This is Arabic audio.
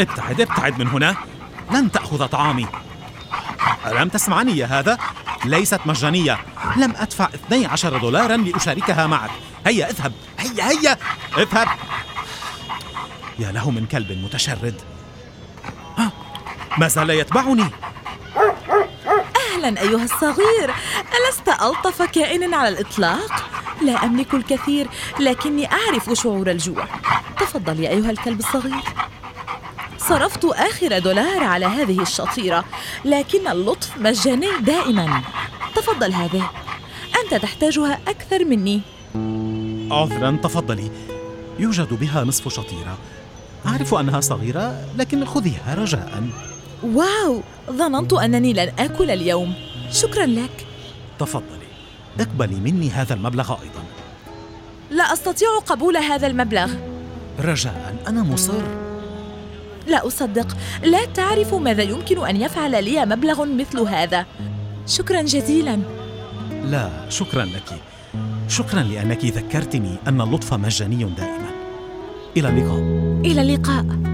ابتعد ابتعد من هنا. لن تأخذ طعامي. ألم تسمعني يا هذا؟ ليست مجانية. لم أدفع 12 دولارا لأشاركها معك. هيا اذهب. هيا هيا. اذهب. يا له من كلب متشرد. ما زال يتبعني؟ أهلا أيها الصغير. ألست ألطف كائن على الإطلاق؟ لا أملك الكثير لكني أعرف شعور الجوع. تفضل يا أيها الكلب الصغير. صرفت آخر دولار على هذه الشطيرة لكن اللطف مجاني دائما. تفضل هذه أنت تحتاجها أكثر مني. عذرا تفضلي. يوجد بها نصف شطيرة. أعرف أنها صغيرة لكن خذيها رجاء. واو! ظننت أنني لن آكل اليوم. شكرا لك. تفضلي. اقبلي مني هذا المبلغ أيضا. لا أستطيع قبول هذا المبلغ. رجاء أنا مصر. لا أصدق. لا تعرف ماذا يمكن أن يفعل لي مبلغ مثل هذا. شكرا جزيلا. لا شكرا لك. شكرا لأنك ذكرتني أن اللطف مجاني دائما. إلى اللقاء. إلى اللقاء.